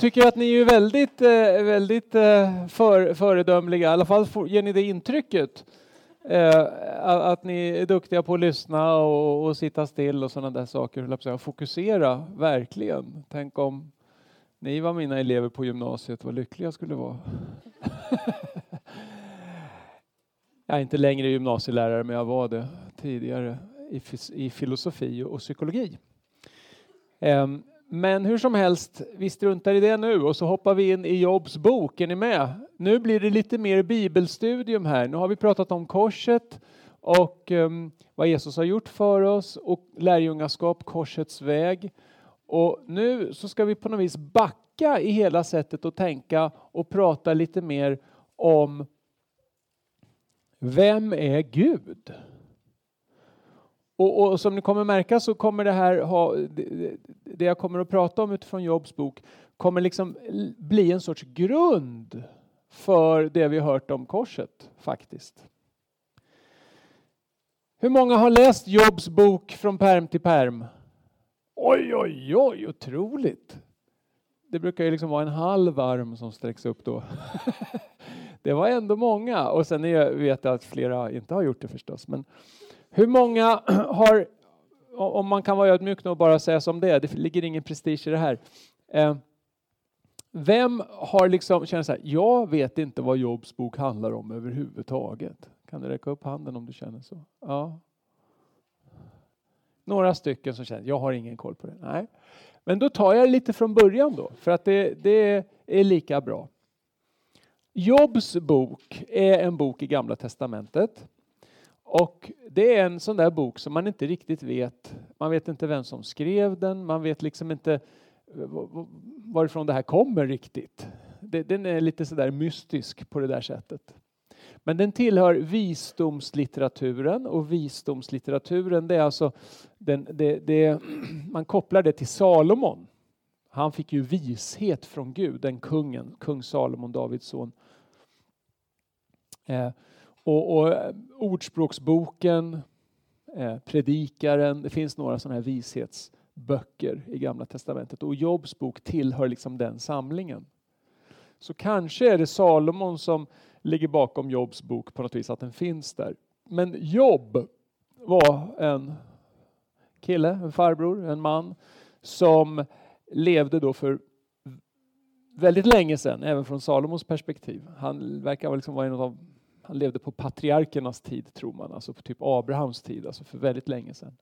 tycker att ni är väldigt, eh, väldigt eh, för, föredömliga, i alla fall ger ni det intrycket. Eh, att ni är duktiga på att lyssna och, och sitta still och sådana där saker. Fokusera, verkligen. Tänk om ni var mina elever på gymnasiet, vad lycklig jag skulle vara. jag är inte längre gymnasielärare, men jag var det tidigare i, i filosofi och psykologi. Um, men hur som helst, vi struntar i det nu och så hoppar vi in i Jobs bok. Är ni med? Nu blir det lite mer bibelstudium här. Nu har vi pratat om korset och um, vad Jesus har gjort för oss och lärjungaskap, korsets väg. Och nu så ska vi på något vis backa i hela sättet att tänka och prata lite mer om vem är Gud? Och, och, som ni kommer märka så kommer det här ha, det, det jag kommer att prata om utifrån Jobs bok kommer liksom bli en sorts grund för det vi hört om korset faktiskt. Hur många har läst Jobs bok från perm till perm? Oj, oj, oj, otroligt! Det brukar ju liksom vara en halv arm som sträcks upp då. det var ändå många och sen vet jag att flera inte har gjort det förstås. Men hur många har, om man kan vara ödmjuk och bara säga som det är, det ligger ingen prestige i det här. Eh, vem har liksom känner så här, jag vet inte vad Jobs bok handlar om överhuvudtaget. Kan du räcka upp handen om du känner så? Ja. Några stycken som känner, jag har ingen koll på det. Nej. Men då tar jag lite från början då, för att det, det är lika bra. Jobs bok är en bok i Gamla Testamentet. Och det är en sån där bok som man inte riktigt vet. Man vet inte vem som skrev den, man vet liksom inte varifrån det här kommer riktigt. Den är lite sådär mystisk på det där sättet. Men den tillhör visdomslitteraturen och visdomslitteraturen det är alltså den, det, det, man kopplar det till Salomon. Han fick ju vishet från Gud, den kungen, kung Salomon, Davids son. Eh, och, och eh, Ordspråksboken, eh, Predikaren, det finns några sådana här vishetsböcker i Gamla Testamentet och Jobs bok tillhör liksom den samlingen. Så kanske är det Salomon som ligger bakom Jobs bok på något vis, att den finns där. Men Jobb var en kille, en farbror, en man som levde då för väldigt länge sedan, även från Salomos perspektiv. Han verkar liksom vara en av han levde på patriarkernas tid tror man, alltså på typ Abrahams tid, alltså för väldigt länge sedan.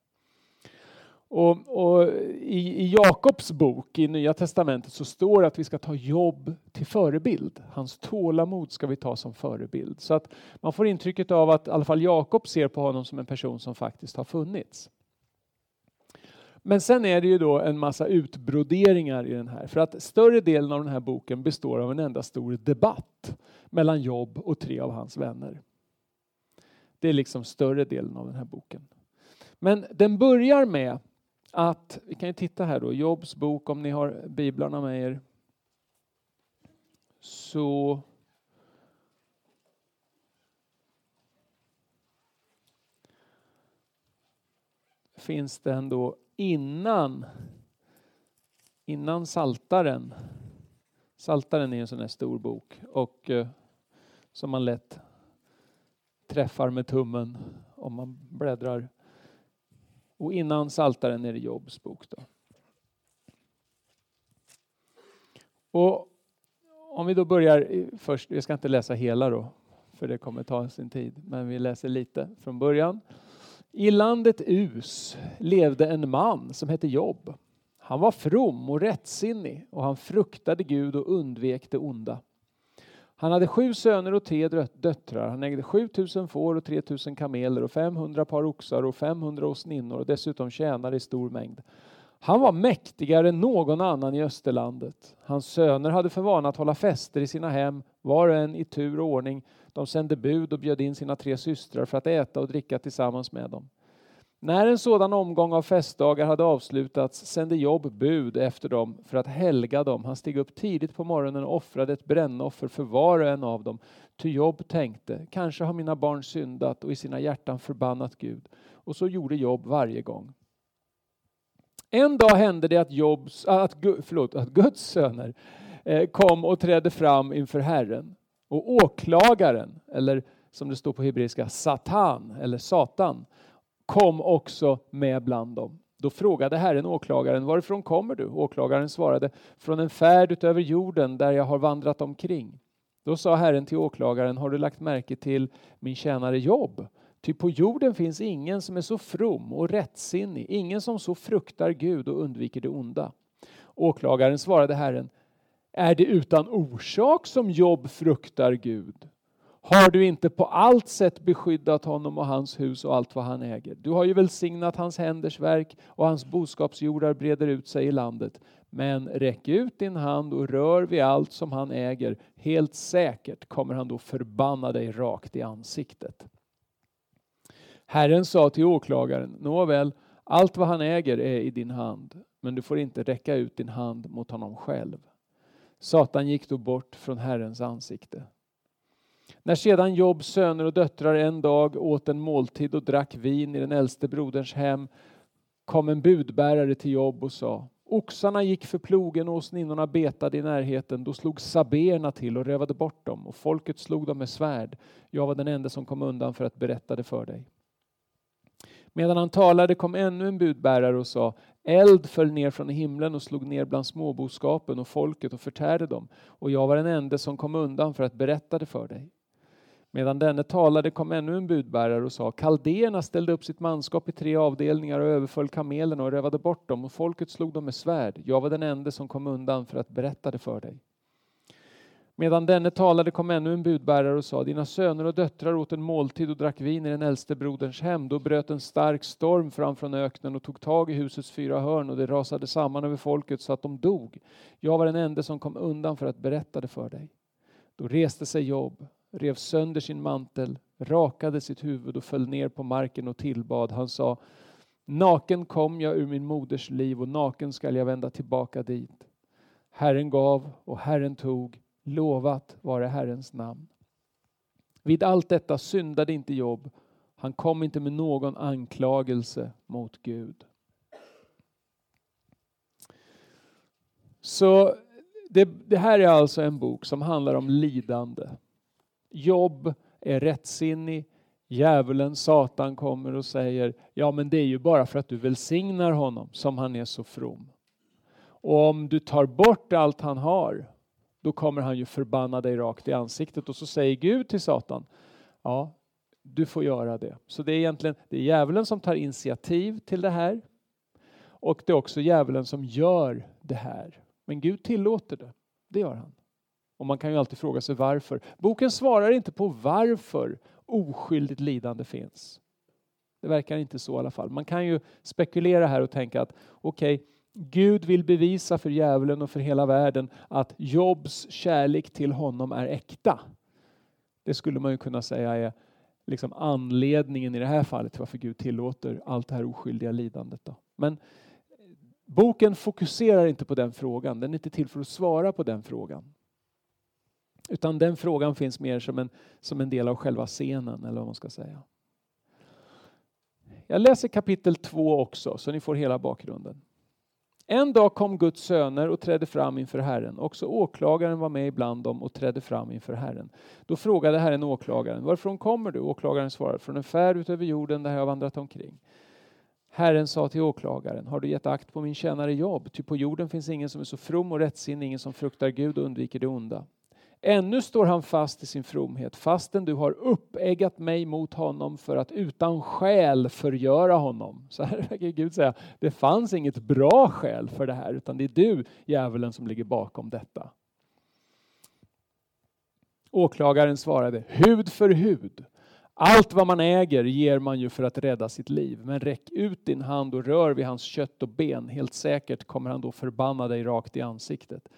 Och, och i, i, Jakobs bok i Nya Testamentet så står det att vi ska ta jobb till förebild. Hans tålamod ska vi ta som förebild. Så att man får intrycket av att i alla fall Jakob ser på honom som en person som faktiskt har funnits. Men sen är det ju då en massa utbroderingar i den här. För att större delen av den här boken består av en enda stor debatt mellan Jobb och tre av hans vänner. Det är liksom större delen av den här boken. Men den börjar med att, vi kan ju titta här då, Jobs bok om ni har biblarna med er. Så finns det ändå innan, innan Saltaren. Saltaren är en sån här stor bok och eh, som man lätt träffar med tummen om man bläddrar. Och innan Saltaren är det Jobs bok. Då. Och om vi då börjar eh, först, jag ska inte läsa hela då, för det kommer ta sin tid, men vi läser lite från början. I landet Us levde en man som hette Jobb. Han var from och rättsinnig och han fruktade Gud och undvek det onda. Han hade sju söner och tre döttrar. Han ägde 7000 får och 3000 kameler och 500 par oxar och 500 åsninnor och dessutom tjänare i stor mängd. Han var mäktigare än någon annan i Österlandet. Hans söner hade för vana att hålla fester i sina hem, var och en i tur och ordning. De sände bud och bjöd in sina tre systrar för att äta och dricka tillsammans med dem. När en sådan omgång av festdagar hade avslutats sände Jobb bud efter dem för att helga dem. Han steg upp tidigt på morgonen och offrade ett brännoffer för var och en av dem. Ty Jobb tänkte, kanske har mina barn syndat och i sina hjärtan förbannat Gud. Och så gjorde Jobb varje gång. En dag hände det att, Jobs, att, förlåt, att Guds söner eh, kom och trädde fram inför Herren. Och åklagaren, eller som det står på hebreiska, Satan eller Satan, kom också med bland dem. Då frågade Herren åklagaren, varifrån kommer du? Åklagaren svarade, från en färd utöver jorden där jag har vandrat omkring. Då sa Herren till åklagaren, har du lagt märke till min tjänare Jobb? Ty på jorden finns ingen som är så from och rättsinnig, ingen som så fruktar Gud och undviker det onda. Åklagaren svarade Herren, är det utan orsak som Jobb fruktar Gud? Har du inte på allt sätt beskyddat honom och hans hus och allt vad han äger? Du har ju välsignat hans händers verk och hans boskapsjordar breder ut sig i landet. Men räck ut din hand och rör vid allt som han äger. Helt säkert kommer han då förbanna dig rakt i ansiktet. Herren sa till åklagaren, nåväl, allt vad han äger är i din hand, men du får inte räcka ut din hand mot honom själv. Satan gick då bort från Herrens ansikte. När sedan Jobs söner och döttrar en dag åt en måltid och drack vin i den äldste broderns hem kom en budbärare till Job och sa Oxarna gick för plogen och åsninnorna betade i närheten. Då slog saberna till och rövade bort dem och folket slog dem med svärd. Jag var den enda som kom undan för att berätta det för dig. Medan han talade kom ännu en budbärare och sa Eld föll ner från himlen och slog ner bland småboskapen och folket och förtärde dem. Och jag var den enda som kom undan för att berätta det för dig. Medan denne talade kom ännu en budbärare och sa Kaldéerna ställde upp sitt manskap i tre avdelningar och överföll kamelerna och rövade bort dem och folket slog dem med svärd. Jag var den enda som kom undan för att berätta det för dig. Medan denne talade kom ännu en budbärare och sa, dina söner och döttrar åt en måltid och drack vin i den äldste broderns hem. Då bröt en stark storm fram från öknen och tog tag i husets fyra hörn och det rasade samman över folket så att de dog. Jag var den enda som kom undan för att berätta det för dig. Då reste sig Job, rev sönder sin mantel, rakade sitt huvud och föll ner på marken och tillbad. Han sa, naken kom jag ur min moders liv och naken skall jag vända tillbaka dit. Herren gav och Herren tog Lovat vare Herrens namn. Vid allt detta syndade inte Job. Han kom inte med någon anklagelse mot Gud. Så det, det, här är alltså en bok som handlar om lidande. Jobb är rättsinnig. Djävulen, Satan, kommer och säger ja men det är ju bara för att du välsignar honom som han är så from. Och om du tar bort allt han har då kommer han ju förbanna dig rakt i ansiktet och så säger Gud till Satan, ja, du får göra det. Så det är egentligen det är djävulen som tar initiativ till det här och det är också djävulen som gör det här. Men Gud tillåter det, det gör han. Och man kan ju alltid fråga sig varför. Boken svarar inte på varför oskyldigt lidande finns. Det verkar inte så i alla fall. Man kan ju spekulera här och tänka att okej, okay, Gud vill bevisa för djävulen och för hela världen att Jobs kärlek till honom är äkta. Det skulle man ju kunna säga är liksom anledningen i det här fallet till varför Gud tillåter allt det här oskyldiga lidandet. Då. Men boken fokuserar inte på den frågan, den är inte till för att svara på den frågan. Utan den frågan finns mer som en, som en del av själva scenen, eller vad man ska säga. Jag läser kapitel 2 också, så ni får hela bakgrunden. En dag kom Guds söner och trädde fram inför Herren. Också åklagaren var med ibland dem och trädde fram inför Herren. Då frågade Herren åklagaren, varifrån kommer du? Åklagaren svarade, från en färd utöver jorden där jag har vandrat omkring. Herren sa till åklagaren, har du gett akt på min tjänare jobb? Ty på jorden finns ingen som är så from och rättsinnig, ingen som fruktar Gud och undviker det onda. Ännu står han fast i sin fromhet, fastän du har uppeggat mig mot honom för att utan skäl förgöra honom. Så här verkar Gud säga, det fanns inget bra skäl för det här, utan det är du, djävulen, som ligger bakom detta. Åklagaren svarade, hud för hud. Allt vad man äger ger man ju för att rädda sitt liv. Men räck ut din hand och rör vid hans kött och ben. Helt säkert kommer han då förbanna dig rakt i ansiktet.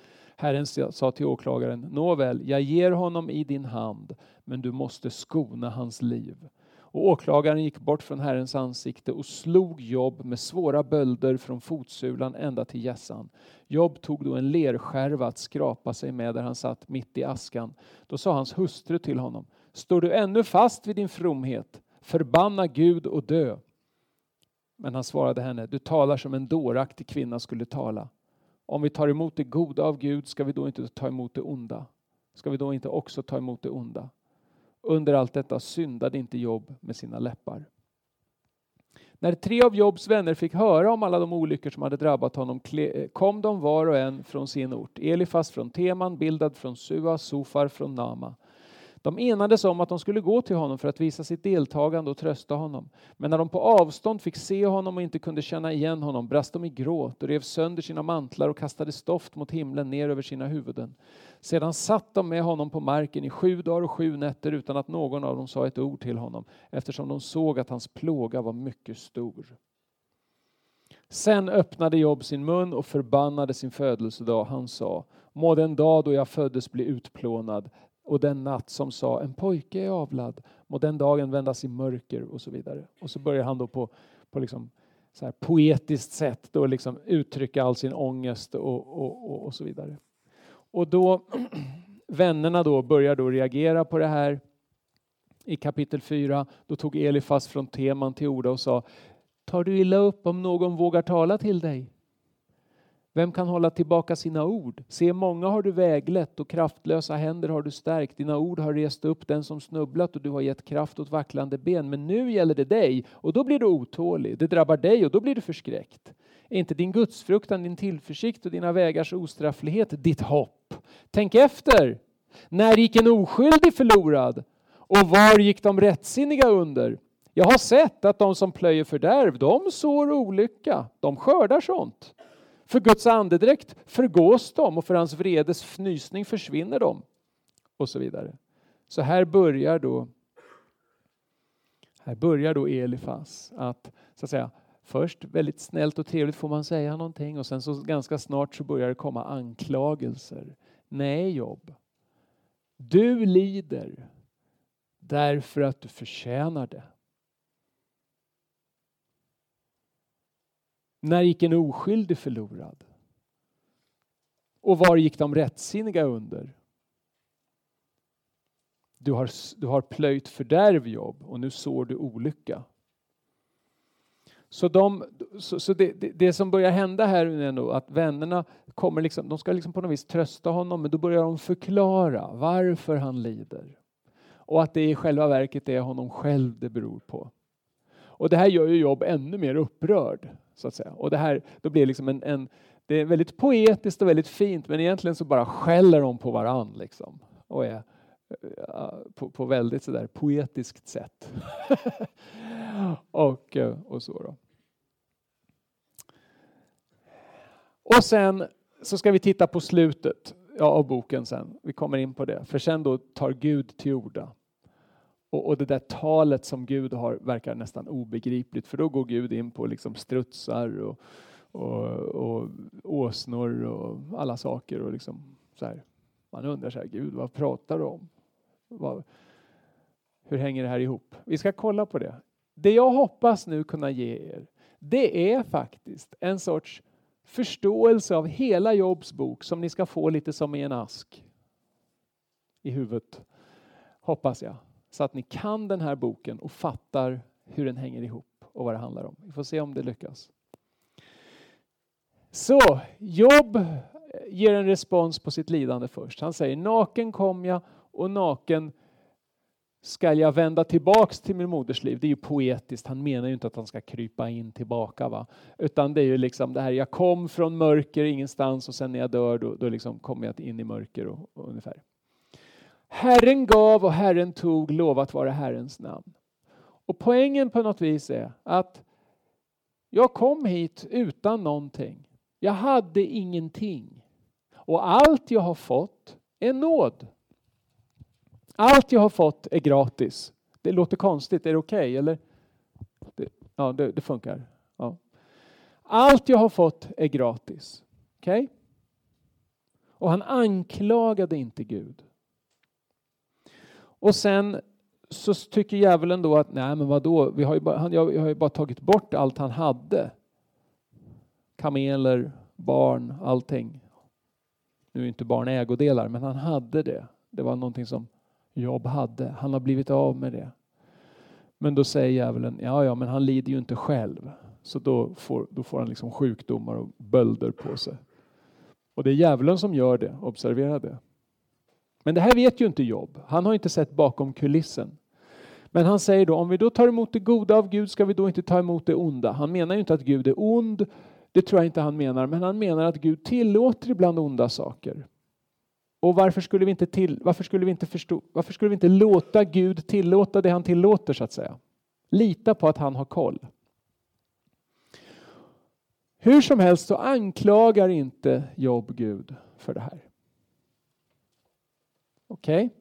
Herren sa till åklagaren, nåväl, jag ger honom i din hand, men du måste skona hans liv. Och åklagaren gick bort från Herrens ansikte och slog Jobb med svåra bölder från fotsulan ända till hjässan. Jobb tog då en lerskärva att skrapa sig med där han satt mitt i askan. Då sa hans hustru till honom, står du ännu fast vid din fromhet? Förbanna Gud och dö. Men han svarade henne, du talar som en dåraktig kvinna skulle tala. Om vi tar emot det goda av Gud, ska vi då inte ta emot det onda? Ska vi då inte också ta emot det onda? Under allt detta syndade inte Jobb med sina läppar. När tre av Jobs vänner fick höra om alla de olyckor som hade drabbat honom eh, kom de var och en från sin ort. Elifas från Teman, Bildad från Sua, Sofar från Nama. De enades om att de skulle gå till honom för att visa sitt deltagande och trösta honom. Men när de på avstånd fick se honom och inte kunde känna igen honom brast de i gråt och rev sönder sina mantlar och kastade stoft mot himlen ner över sina huvuden. Sedan satt de med honom på marken i sju dagar och sju nätter utan att någon av dem sa ett ord till honom eftersom de såg att hans plåga var mycket stor. Sen öppnade Job sin mun och förbannade sin födelsedag. Han sa, må den dag då jag föddes bli utplånad, och den natt som sa en pojke är avlad, må den dagen vändas i mörker och så vidare. Och så börjar han då på, på liksom så här poetiskt sätt då liksom uttrycka all sin ångest och, och, och, och så vidare. Och då vännerna då börjar då reagera på det här. I kapitel 4 då tog Elifas från Teman till orda och sa Tar du illa upp om någon vågar tala till dig? Vem kan hålla tillbaka sina ord? Se, många har du väglett och kraftlösa händer har du stärkt. Dina ord har rest upp den som snubblat och du har gett kraft åt vacklande ben. Men nu gäller det dig och då blir du otålig. Det drabbar dig och då blir du förskräckt. Är inte din gudsfruktan, din tillförsikt och dina vägars ostrafflighet ditt hopp? Tänk efter! När gick en oskyldig förlorad? Och var gick de rättsinniga under? Jag har sett att de som plöjer fördärv, de sår olycka. De skördar sånt. För Guds andedräkt förgås de och för hans vredes fnysning försvinner de. Och så vidare. Så här börjar då här börjar då Elifas att, så att säga, först väldigt snällt och trevligt får man säga någonting och sen så ganska snart så börjar det komma anklagelser. Nej Jobb, du lider därför att du förtjänar det. När gick en oskyldig förlorad? Och var gick de rättsinniga under? Du har, du har plöjt fördärv jobb och nu sår du olycka. Så, de, så, så det, det, det, som börjar hända här är nog att vännerna kommer liksom, de ska liksom på något vis trösta honom men då börjar de förklara varför han lider. Och att det i själva verket är honom själv det beror på. Och det här gör ju Jobb ännu mer upprörd. Så att säga. Och det här då blir det liksom en, en, det är väldigt poetiskt och väldigt fint men egentligen så bara skäller de på varann liksom. Och är, eh, på, på väldigt sådär poetiskt sätt. och, eh, och så då. Och sen så ska vi titta på slutet av boken sen. Vi kommer in på det. För sen då tar Gud till orda. Och, och, det där talet som Gud har verkar nästan obegripligt för då går Gud in på liksom strutsar och, och, och åsnor och alla saker. Och liksom så här. Man undrar så här, Gud vad pratar du om? Vad, hur hänger det här ihop? Vi ska kolla på det. Det jag hoppas nu kunna ge er, det är faktiskt en sorts förståelse av hela Jobs bok som ni ska få lite som i en ask i huvudet. Hoppas jag. Så att ni kan den här boken och fattar hur den hänger ihop och vad det handlar om. Vi får se om det lyckas. Så Job ger en respons på sitt lidande först. Han säger naken kom jag och naken ska jag vända tillbaks till min moders liv. Det är ju poetiskt. Han menar ju inte att han ska krypa in tillbaka. Va? Utan det är ju liksom det här, jag kom från mörker ingenstans och sen när jag dör då, då liksom kommer jag in i mörker och, och ungefär. Herren gav och Herren tog, lovat vara Herrens namn. Och poängen på något vis är att jag kom hit utan någonting. Jag hade ingenting. Och allt jag har fått är nåd. Allt jag har fått är gratis. Det låter konstigt, är det okej? Okay, eller? Det, ja, det, det funkar. Ja. Allt jag har fått är gratis. Okej? Okay? Och han anklagade inte Gud. Och sen så tycker djävulen då att nej men vadå, vi har ju bara, han, jag, jag har ju bara tagit bort allt han hade. Kameler, barn, allting. Nu är inte barn ägodelar, men han hade det. Det var någonting som Jobb hade. Han har blivit av med det. Men då säger djävulen, ja ja, men han lider ju inte själv. Så då får, då får han liksom sjukdomar och bölder på sig. Och det är djävulen som gör det, observera det. Men det här vet ju inte Jobb. Han har inte sett bakom kulissen. Men han säger då, om vi då tar emot det goda av Gud, ska vi då inte ta emot det onda? Han menar ju inte att Gud är ond, det tror jag inte han menar, men han menar att Gud tillåter ibland onda saker. Och varför skulle vi inte, till, varför skulle vi inte, förstå, varför skulle vi inte låta Gud tillåta det han tillåter, så att säga? Lita på att han har koll. Hur som helst så anklagar inte Jobb Gud för det här. Okej? Okay?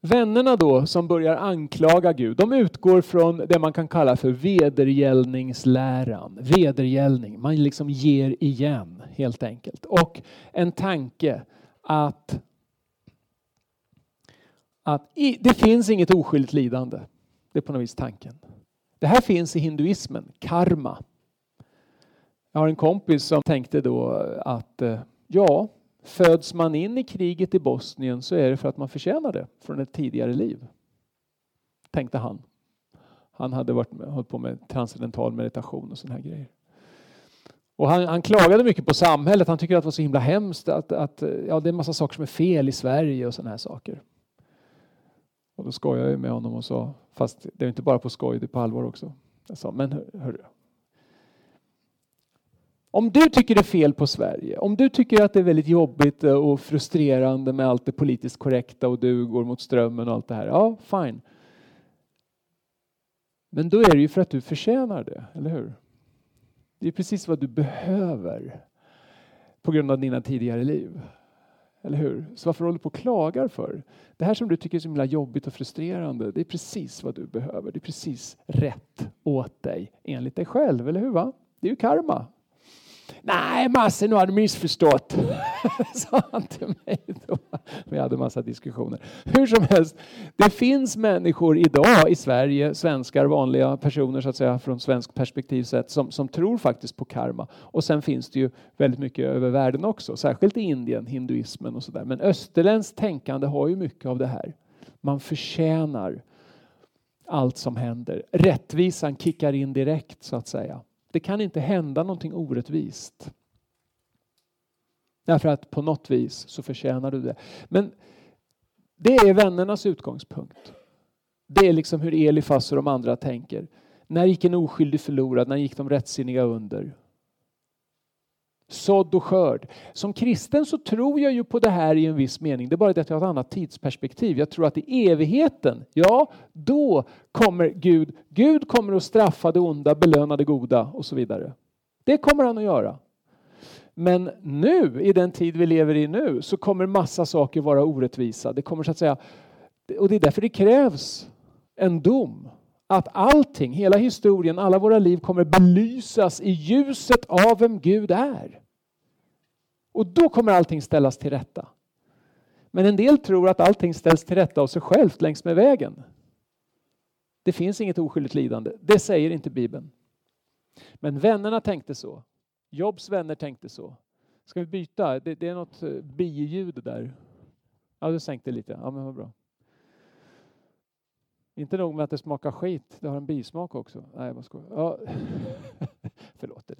Vännerna då som börjar anklaga Gud, de utgår från det man kan kalla för vedergällningsläran. Vedergällning, man liksom ger igen helt enkelt. Och en tanke att, att det finns inget oskyldigt lidande. Det är på något vis tanken. Det här finns i hinduismen, karma. Jag har en kompis som tänkte då att eh, ja, Föds man in i kriget i Bosnien så är det för att man förtjänar det från ett tidigare liv. Tänkte han. Han hade varit med, hållit på med transcendental meditation och sådana här grejer. Och han, han, klagade mycket på samhället. Han tycker att det var så himla hemskt att, att ja, det är en massa saker som är fel i Sverige och sådana här saker. Och då skojade jag med honom och sa, fast det är inte bara på skoj, det är på allvar också. Jag sa, men hör, hör, om du tycker det är fel på Sverige, om du tycker att det är väldigt jobbigt eh, och frustrerande med allt det politiskt korrekta och du går mot strömmen och allt det här, ja fine. Men då är det ju för att du förtjänar det, eller hur? Det är precis vad du behöver på grund av dina tidigare liv. Eller hur? Så varför håller du på och klagar för? Det här som du tycker är så himla jobbigt och frustrerande, det är precis vad du behöver. Det är precis rätt åt dig enligt dig själv, eller hur? Va? Det är ju karma. Nej, Masse, nu har du missförstått, sa han till mig då. Vi hade massa diskussioner. Hur som helst, det finns människor idag i Sverige, svenskar, vanliga personer så att säga från svensk perspektiv sett, som, som tror faktiskt på karma. Och sen finns det ju väldigt mycket över världen också, särskilt i Indien, hinduismen och sådär. Men österländskt tänkande har ju mycket av det här. Man förtjänar allt som händer. Rättvisan kickar in direkt så att säga. Det kan inte hända någonting orättvist. Därför att på något vis så förtjänar du det. Men det är vännernas utgångspunkt. Det är liksom hur Elifas och de andra tänker. När gick en oskyldig förlorad? När gick de rättsinniga under? Sådd och skörd. Som kristen så tror jag ju på det här i en viss mening. Det är bara det att jag har ett annat tidsperspektiv. Jag tror att i evigheten, ja, då kommer Gud, Gud kommer att straffa det onda, belöna det goda och så vidare. Det kommer han att göra. Men nu, i den tid vi lever i nu, så kommer massa saker vara orättvisa. Det kommer så att säga, och det är därför det krävs en dom. Att allting, hela historien, alla våra liv kommer belysas i ljuset av vem Gud är. Och då kommer allting ställas till rätta. Men en del tror att allting ställs till rätta av sig självt längs med vägen. Det finns inget oskyldigt lidande. Det säger inte Bibeln. Men vännerna tänkte så. Jobs vänner tänkte så. Ska vi byta? Det, det är något eh, biljud där. Ja, du sänkte lite. Ja, men vad bra. Inte nog med att det smakar skit, det har en bismak också. Nej, jag ska. Ja. Förlåt. Det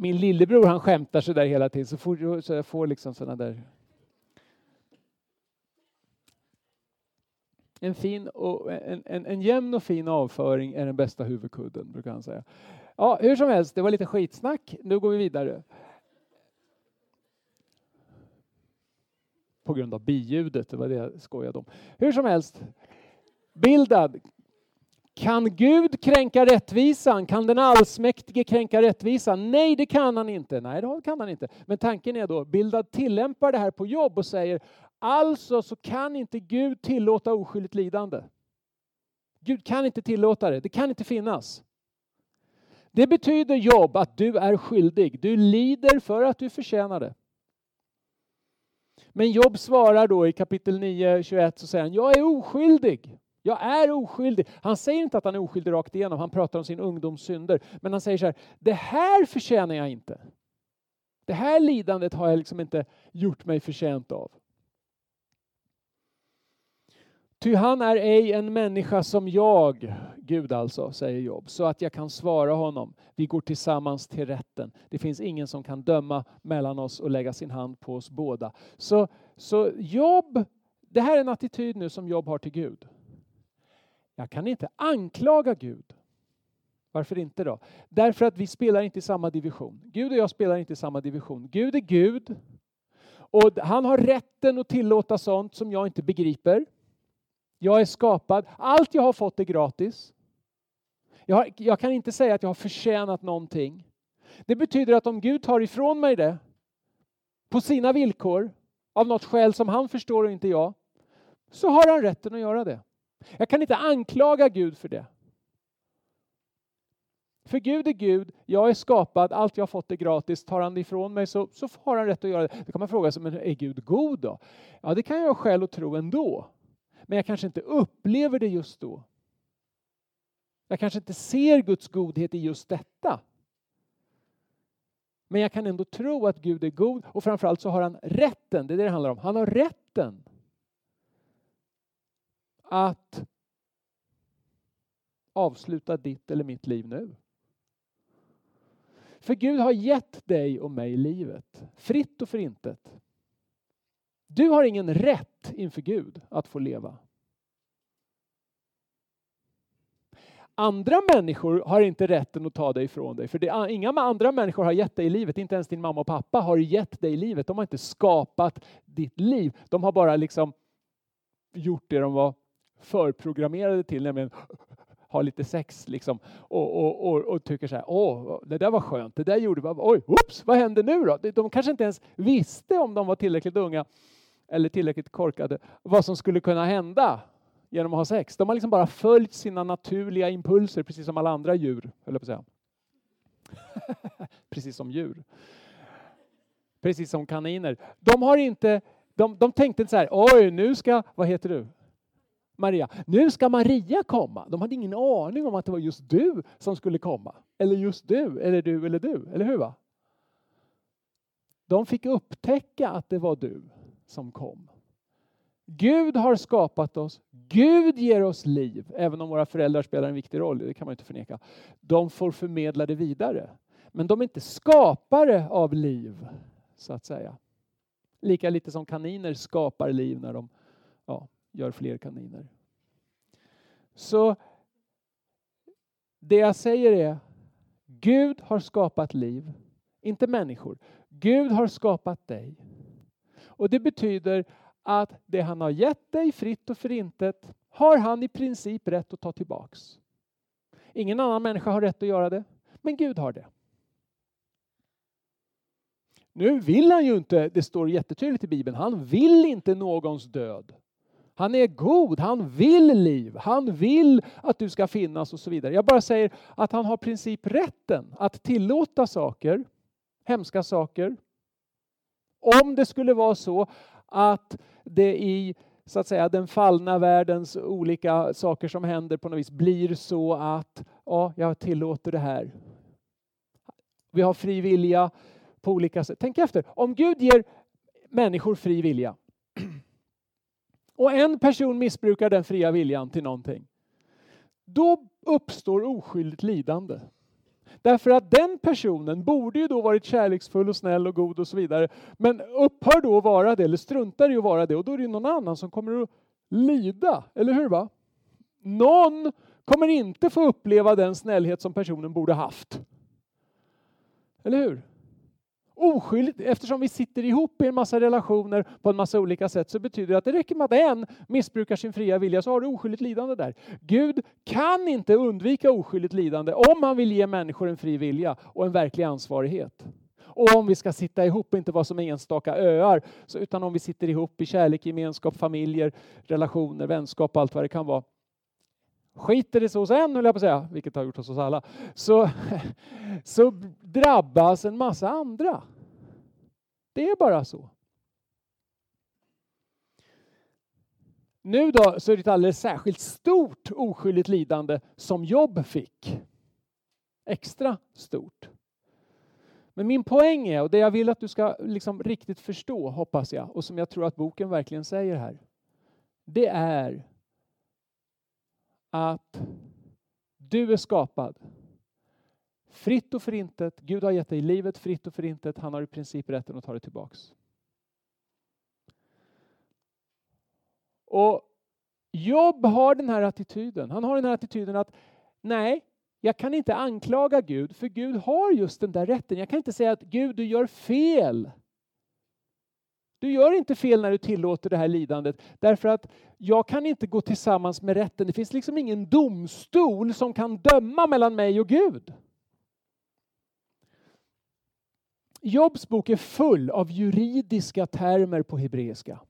min lillebror han skämtar så där hela tiden så, får, så jag får liksom sådana där En, fin och, en, en, en jämn och fin avföring är den bästa huvudkudden, brukar han säga. Ja, hur som helst, det var lite skitsnack. Nu går vi vidare. På grund av biljudet, det var det jag skojade om. Hur som helst, Bildad kan Gud kränka rättvisan? Kan den allsmäktige kränka rättvisan? Nej, det kan han inte. Nej, det kan han inte. Men tanken är då, Bildad tillämpar det här på jobb och säger alltså så kan inte Gud tillåta oskyldigt lidande. Gud kan inte tillåta det, det kan inte finnas. Det betyder jobb att du är skyldig, du lider för att du förtjänar det. Men Jobb svarar då i kapitel 9, 21 så säger han, jag är oskyldig. Jag är oskyldig. Han säger inte att han är oskyldig rakt igenom, han pratar om sin ungdoms synder. Men han säger så här, det här förtjänar jag inte. Det här lidandet har jag liksom inte gjort mig förtjänt av. Ty han är ej en människa som jag, Gud alltså, säger Job, så att jag kan svara honom. Vi går tillsammans till rätten. Det finns ingen som kan döma mellan oss och lägga sin hand på oss båda. Så, så Job, det här är en attityd nu som Job har till Gud. Jag kan inte anklaga Gud. Varför inte då? Därför att vi spelar inte i samma division. Gud och jag spelar inte i samma division. Gud är Gud och han har rätten att tillåta sånt som jag inte begriper. Jag är skapad. Allt jag har fått är gratis. Jag, har, jag, kan inte säga att jag har förtjänat någonting. Det betyder att om Gud tar ifrån mig det på sina villkor, av något skäl som han förstår och inte jag, så har han rätten att göra det. Jag kan inte anklaga Gud för det. För Gud är Gud, jag är skapad, allt jag har fått är gratis. Tar han det ifrån mig så, så har han rätt att göra det. Då kan man fråga sig, men är Gud god då? Ja, det kan jag ha skäl att tro ändå. Men jag kanske inte upplever det just då. Jag kanske inte ser Guds godhet i just detta. Men jag kan ändå tro att Gud är god och framförallt så har han rätten, det är det det handlar om. Han har rätten att avsluta ditt eller mitt liv nu. För Gud har gett dig och mig livet, fritt och förintet. Du har ingen rätt inför Gud att få leva. Andra människor har inte rätten att ta dig ifrån dig. För det, inga andra människor har gett dig livet, inte ens din mamma och pappa har gett dig livet. De har inte skapat ditt liv. De har bara liksom gjort det de var förprogrammerade till, nämligen ha lite sex liksom, och, och, och, och, tycker så här, åh, det där var skönt, det där gjorde, oj, oops, vad hände nu då? De kanske inte ens visste om de var tillräckligt unga eller tillräckligt korkade, vad som skulle kunna hända genom att ha sex. De har liksom bara följt sina naturliga impulser, precis som alla andra djur, höll jag på att säga. precis som djur. Precis som kaniner. De har inte, de, de tänkte inte så här, oj, nu ska, vad heter du? Maria. Nu ska Maria komma. De hade ingen aning om att det var just du som skulle komma. Eller just du, eller du, eller du. Eller hur? Va? De fick upptäcka att det var du som kom. Gud har skapat oss. Gud ger oss liv, även om våra föräldrar spelar en viktig roll, det kan man inte förneka. De får förmedla det vidare. Men de är inte skapare av liv, så att säga. Lika lite som kaniner skapar liv när de ja, gör fler kaniner. Så det jag säger är, Gud har skapat liv, inte människor. Gud har skapat dig. Och det betyder att det han har gett dig fritt och förintet har han i princip rätt att ta tillbaks. Ingen annan människa har rätt att göra det, men Gud har det. Nu vill han ju inte, det står jättetydligt i Bibeln, han vill inte någons död. Han är god, han vill liv, han vill att du ska finnas och så vidare. Jag bara säger att han har princip rätten att tillåta saker, hemska saker. Om det skulle vara så att det i så att säga, den fallna världens olika saker som händer på något vis blir så att ja, jag tillåter det här. Vi har fri vilja på olika sätt. Tänk efter, om Gud ger människor fri vilja och en person missbrukar den fria viljan till någonting, då uppstår oskyldigt lidande. Därför att den personen borde ju då varit kärleksfull och snäll och god och så vidare. Men upphör då att vara det, eller struntar i att vara det, och då är det någon annan som kommer att lida, eller hur? va? Någon kommer inte få uppleva den snällhet som personen borde haft. Eller hur? Oskyldigt, eftersom vi sitter ihop i en massa relationer på en massa olika sätt så betyder det att det räcker med att en missbrukar sin fria vilja så har du oskyldigt lidande där. Gud kan inte undvika oskyldigt lidande om han vill ge människor en fri vilja och en verklig ansvarighet. Och om vi ska sitta ihop, inte vara som enstaka öar, utan om vi sitter ihop i kärlek, gemenskap, familjer, relationer, vänskap och allt vad det kan vara. Skiter det sig hos en, höll jag på att säga, vilket har gjort hos oss alla, så, så drabbas en massa andra. Det är bara så. Nu då så är det ett alldeles särskilt stort oskyldigt lidande som Jobb fick. Extra stort. Men min poäng är, och det jag vill att du ska liksom riktigt förstå, hoppas jag, och som jag tror att boken verkligen säger här, det är att du är skapad fritt och förintet. Gud har gett dig livet fritt och förintet. Han har i princip rätten att ta det tillbaks. Och Jobb har den här attityden. Han har den här attityden att nej, jag kan inte anklaga Gud, för Gud har just den där rätten. Jag kan inte säga att Gud, du gör fel. Du gör inte fel när du tillåter det här lidandet, därför att jag kan inte gå tillsammans med rätten. Det finns liksom ingen domstol som kan döma mellan mig och Gud. Jobs bok är full av juridiska termer på hebreiska.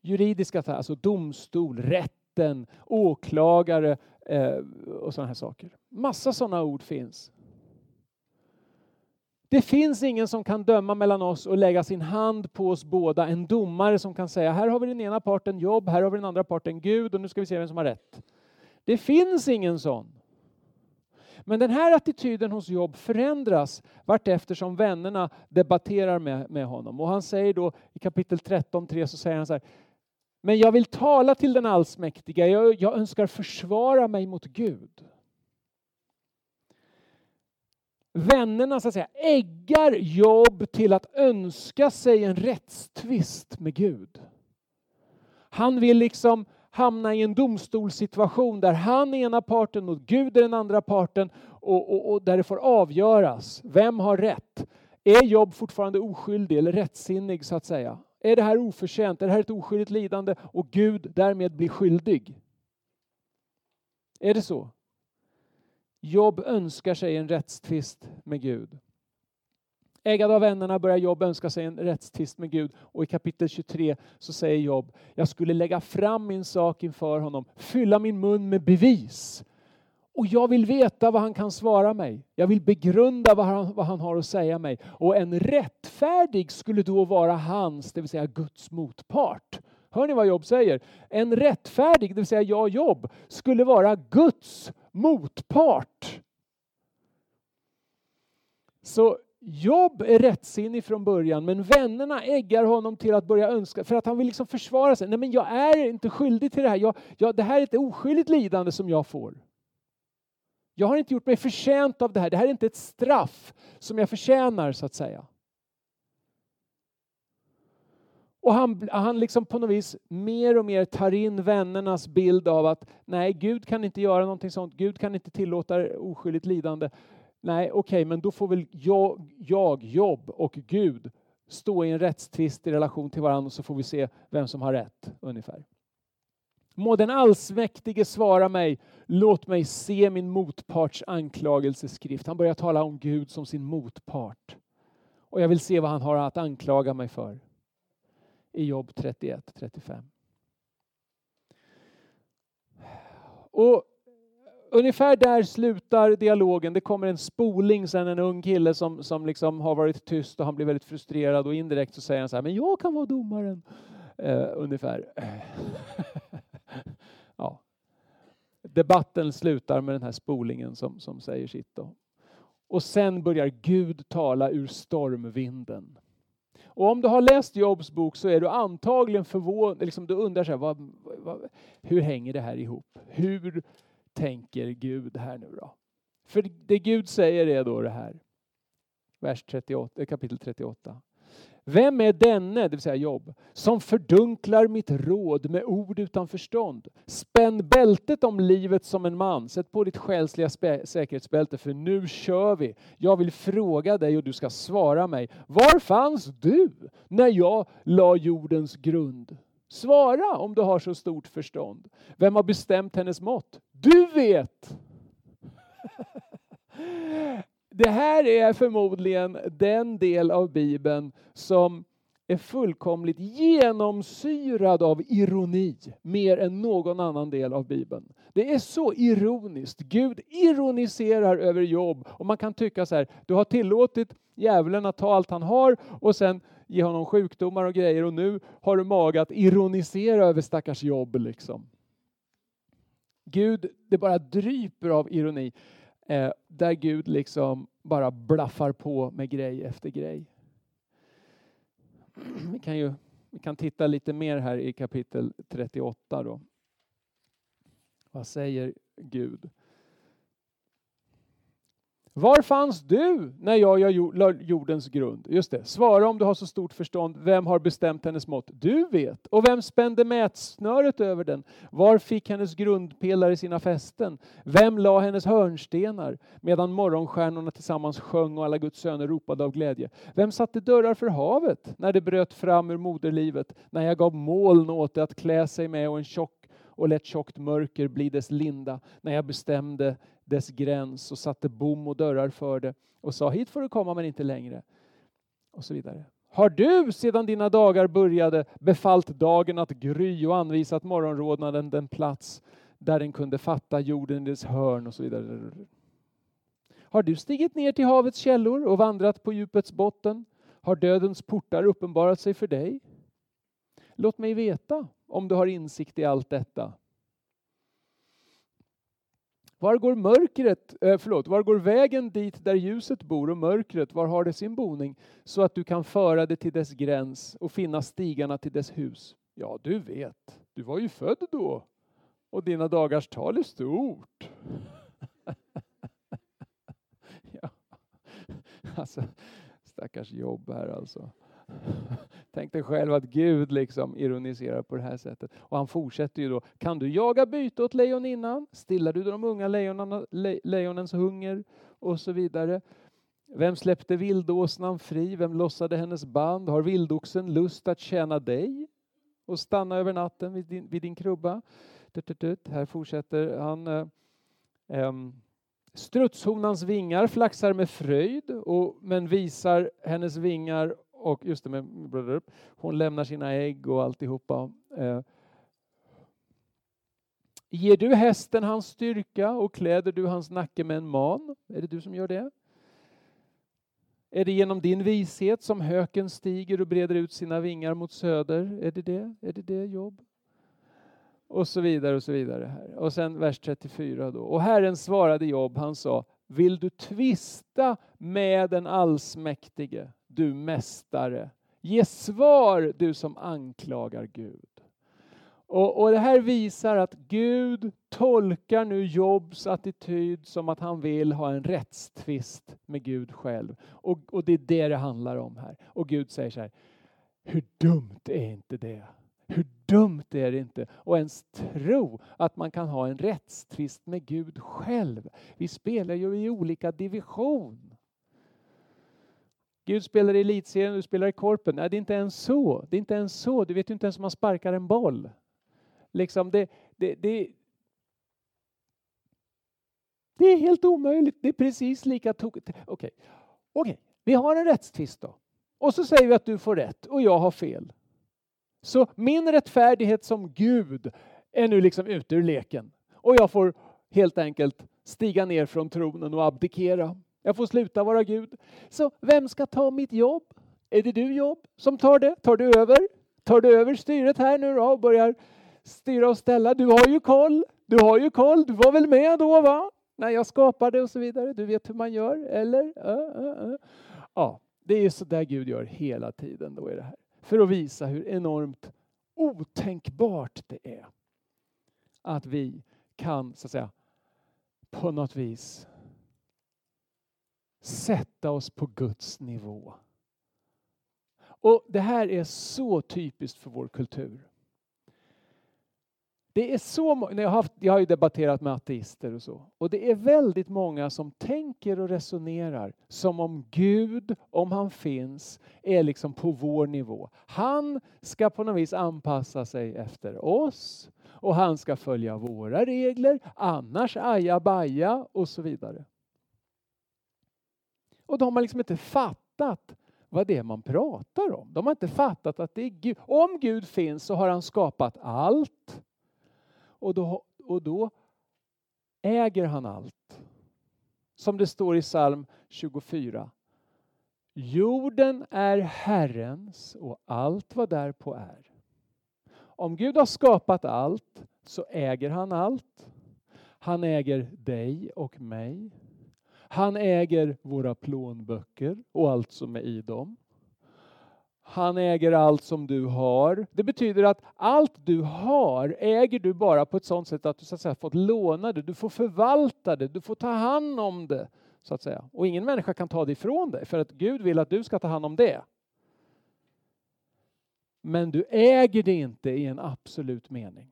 Juridiska termer, alltså domstol, rätten, åklagare eh, och sådana här saker. Massa sådana ord finns. Det finns ingen som kan döma mellan oss och lägga sin hand på oss båda. En domare som kan säga, här har vi den ena parten Jobb, här har vi den andra parten Gud och nu ska vi se vem som har rätt. Det finns ingen sån. Men den här attityden hos Jobb förändras vartefter som vännerna debatterar med, med honom. Och han säger då i kapitel 13.3 så säger han så här, men jag vill tala till den allsmäktiga, jag, jag önskar försvara mig mot Gud. Vännerna så att säga, äggar Jobb till att önska sig en rättstvist med Gud. Han vill liksom hamna i en domstolssituation där han är ena parten och Gud är den andra parten och, och, och där det får avgöras. Vem har rätt? Är Jobb fortfarande oskyldig eller rättsinnig så att säga? Är det här oförtjänt? Är det här ett oskyldigt lidande och Gud därmed blir skyldig? Är det så? Jobb önskar sig en rättstvist med Gud. Ägad av vännerna börjar Jobb önska sig en rättstvist med Gud och i kapitel 23 så säger Jobb, jag skulle lägga fram min sak inför honom, fylla min mun med bevis. Och jag vill veta vad han kan svara mig. Jag vill begrunda vad han, vad han har att säga mig. Och en rättfärdig skulle då vara hans, det vill säga Guds motpart. Hör ni vad Jobb säger? En rättfärdig, det vill säga jag Jobb, skulle vara Guds motpart. Så Jobb är rättsinnig från början men vännerna äggar honom till att börja önska, för att han vill liksom försvara sig. Nej men jag är inte skyldig till det här. Jag, jag, det här är ett oskyldigt lidande som jag får. Jag har inte gjort mig förtjänt av det här. Det här är inte ett straff som jag förtjänar så att säga. Och han, han liksom på något vis mer och mer tar in vännernas bild av att nej, Gud kan inte göra någonting sånt. Gud kan inte tillåta oskyldigt lidande. Nej, okej, okay, men då får väl jag, jag, jobb och Gud stå i en rättstvist i relation till varandra så får vi se vem som har rätt ungefär. Må den allsmäktige svara mig, låt mig se min motparts anklagelseskrift. Han börjar tala om Gud som sin motpart. Och jag vill se vad han har att anklaga mig för. I jobb 31, 35. Och ungefär där slutar dialogen. Det kommer en spoling sen, en ung kille som, som liksom har varit tyst och han blir väldigt frustrerad och indirekt så säger han så här, men jag kan vara domaren. Eh, ungefär. ja. Debatten slutar med den här spolingen som, som säger sitt. Då. Och sen börjar Gud tala ur stormvinden. Och om du har läst Jobs bok så är du antagligen förvånad, liksom du undrar så här, vad, vad, hur hänger det här ihop? Hur tänker Gud här nu då? För det Gud säger är då det här, vers 38, eh, kapitel 38. Vem är denne, det vill säga Jobb, som fördunklar mitt råd med ord utan förstånd? Spänn bältet om livet som en man, sätt på ditt själsliga säkerhetsbälte för nu kör vi. Jag vill fråga dig och du ska svara mig. Var fanns du när jag la jordens grund? Svara om du har så stort förstånd. Vem har bestämt hennes mått? Du vet! Det här är förmodligen den del av Bibeln som är fullkomligt genomsyrad av ironi mer än någon annan del av Bibeln. Det är så ironiskt. Gud ironiserar över jobb och man kan tycka så här, du har tillåtit djävulen att ta allt han har och sen ge honom sjukdomar och grejer och nu har du mag att ironisera över stackars jobb liksom. Gud, det bara dryper av ironi eh, där Gud liksom bara blaffar på med grej efter grej. Vi kan ju vi kan titta lite mer här i kapitel 38 då. Vad säger Gud? Var fanns du när jag la jordens grund? Just det, svara om du har så stort förstånd. Vem har bestämt hennes mått? Du vet. Och vem spände mätsnöret över den? Var fick hennes grundpelare sina fästen? Vem la hennes hörnstenar medan morgonstjärnorna tillsammans sjöng och alla Guds söner ropade av glädje? Vem satte dörrar för havet när det bröt fram ur moderlivet? När jag gav moln åt det att klä sig med och en tjock och lät tjockt mörker bli dess linda när jag bestämde dess gräns och satte bom och dörrar för det och sa hit får du komma men inte längre. Och så vidare. Har du sedan dina dagar började befallt dagen att gry och anvisat morgonrodnaden den plats där den kunde fatta jorden i dess hörn och så vidare. Har du stigit ner till havets källor och vandrat på djupets botten? Har dödens portar uppenbarat sig för dig? Låt mig veta om du har insikt i allt detta. Var går mörkret, eh, förlåt, var går vägen dit där ljuset bor och mörkret, var har det sin boning? Så att du kan föra det till dess gräns och finna stigarna till dess hus. Ja, du vet, du var ju född då och dina dagars tal är stort. ja. Alltså, stackars jobb här alltså. Tänk dig själv att Gud liksom ironiserar på det här sättet. Och han fortsätter ju då. Kan du jaga byte åt lejoninnan? Stillar du de unga lejonen, le, lejonens hunger? Och så vidare. Vem släppte vildåsnan fri? Vem lossade hennes band? Har vildoxen lust att tjäna dig och stanna över natten vid din, vid din krubba? Här fortsätter han. Um, Strutshonans vingar flaxar med fröjd, och, men visar hennes vingar och just det med hon lämnar sina ägg och alltihopa. Eh, ger du hästen hans styrka och kläder du hans nacke med en man? Är det du som gör det? Är det genom din vishet som höken stiger och breder ut sina vingar mot söder? Är det det? Är det det jobb? Och så vidare och så vidare. här. Och sen vers 34 då. Och Herren svarade Jobb, han sa, vill du tvista med den allsmäktige? Du mästare. Ge svar, du som anklagar Gud. Och, och, Det här visar att Gud tolkar nu Jobs attityd som att han vill ha en rättstvist med Gud själv. Och, och det är det det handlar om här. Och Gud säger så här, hur dumt är inte det? Hur dumt är det inte att ens tro att man kan ha en rättstvist med Gud själv? Vi spelar ju i olika division. Gud spelar i elitserien och du spelar i korpen. Nej, det är inte ens så. Det är inte ens så. Du vet ju inte ens om man sparkar en boll. Liksom det, det, det, det är helt omöjligt. Det är precis lika tokigt. Okej, okay. okay. vi har en rättstvist då. Och så säger vi att du får rätt och jag har fel. Så min rättfärdighet som Gud är nu liksom ute ur leken. Och jag får helt enkelt stiga ner från tronen och abdikera. Jag får sluta vara Gud. Så vem ska ta mitt jobb? Är det du Jobb som tar det? Tar du över? Tar du över styret här nu då och börjar styra och ställa? Du har ju koll. Du har ju koll. Du var väl med då va? När jag skapade och så vidare. Du vet hur man gör, eller? Uh, uh, uh. Ja, det är ju så där Gud gör hela tiden då i det här. För att visa hur enormt otänkbart det är att vi kan, så att säga, på något vis sätta oss på Guds nivå. Och Det här är så typiskt för vår kultur. Det är så, jag, har haft, jag har ju debatterat med ateister och så. Och det är väldigt många som tänker och resonerar som om Gud, om han finns, är liksom på vår nivå. Han ska på något vis anpassa sig efter oss och han ska följa våra regler, annars ajabaja och så vidare. Och de har liksom inte fattat vad det är man pratar om. De har inte fattat att det är Gud. Om Gud finns så har han skapat allt. Och då, och då äger han allt. Som det står i psalm 24. Jorden är Herrens och allt vad därpå är. Om Gud har skapat allt så äger han allt. Han äger dig och mig. Han äger våra plånböcker och allt som är i dem. Han äger allt som du har. Det betyder att allt du har äger du bara på ett sådant sätt att du så att säga, fått låna det, du får förvalta det, du får ta hand om det. så att säga. Och ingen människa kan ta det ifrån dig för att Gud vill att du ska ta hand om det. Men du äger det inte i en absolut mening.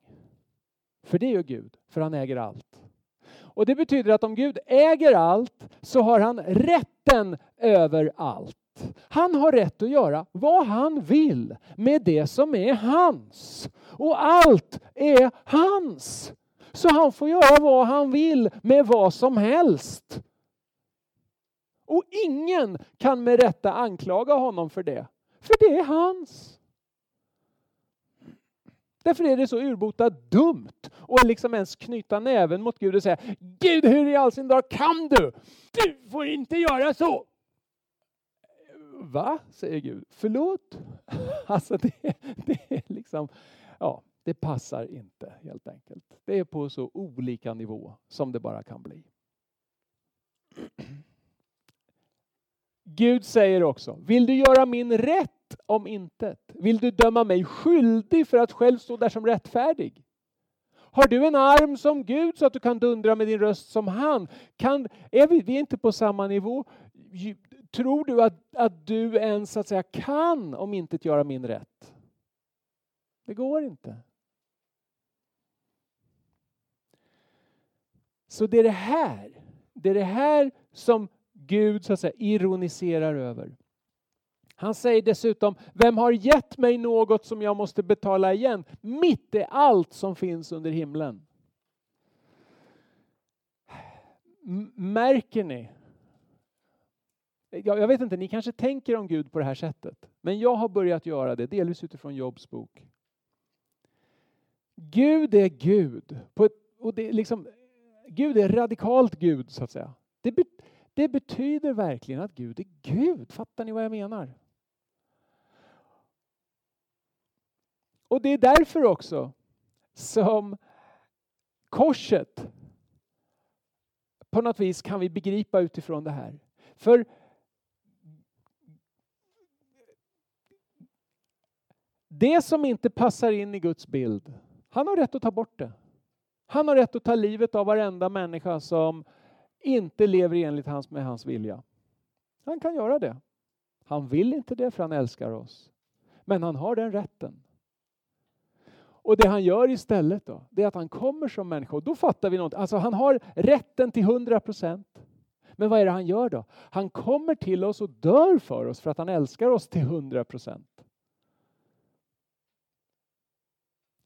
För det gör Gud, för han äger allt. Och det betyder att om Gud äger allt så har han rätten över allt. Han har rätt att göra vad han vill med det som är hans. Och allt är hans. Så han får göra vad han vill med vad som helst. Och ingen kan med rätta anklaga honom för det. För det är hans. Därför är det så urbota dumt att liksom ens knyta näven mot Gud och säga Gud, hur i all sin dag kan du? Du får inte göra så! Va? säger Gud. Förlåt? Alltså det, det är liksom, ja, det passar inte helt enkelt. Det är på så olika nivå som det bara kan bli. Gud säger också, vill du göra min rätt om intet? Vill du döma mig skyldig för att själv stå där som rättfärdig? Har du en arm som Gud så att du kan dundra med din röst som han? Kan, är vi, vi är inte på samma nivå? Tror du att, att du ens så att säga, kan om inte göra min rätt? Det går inte. Så det är det här, det är det här som Gud så att säga, ironiserar över. Han säger dessutom, vem har gett mig något som jag måste betala igen? Mitt är allt som finns under himlen. Märker ni? Jag vet inte, ni kanske tänker om Gud på det här sättet. Men jag har börjat göra det, delvis utifrån Jobs bok. Gud är Gud. På ett, och det är liksom, Gud är radikalt Gud, så att säga. Det, be, det betyder verkligen att Gud är Gud. Fattar ni vad jag menar? Och det är därför också som korset på något vis kan vi begripa utifrån det här. För det som inte passar in i Guds bild, han har rätt att ta bort det. Han har rätt att ta livet av varenda människa som inte lever enligt hans, med hans vilja. Han kan göra det. Han vill inte det för han älskar oss. Men han har den rätten. Och det han gör istället då, det är att han kommer som människa. Och då fattar vi något. Alltså han har rätten till 100 procent. Men vad är det han gör då? Han kommer till oss och dör för oss för att han älskar oss till 100 procent.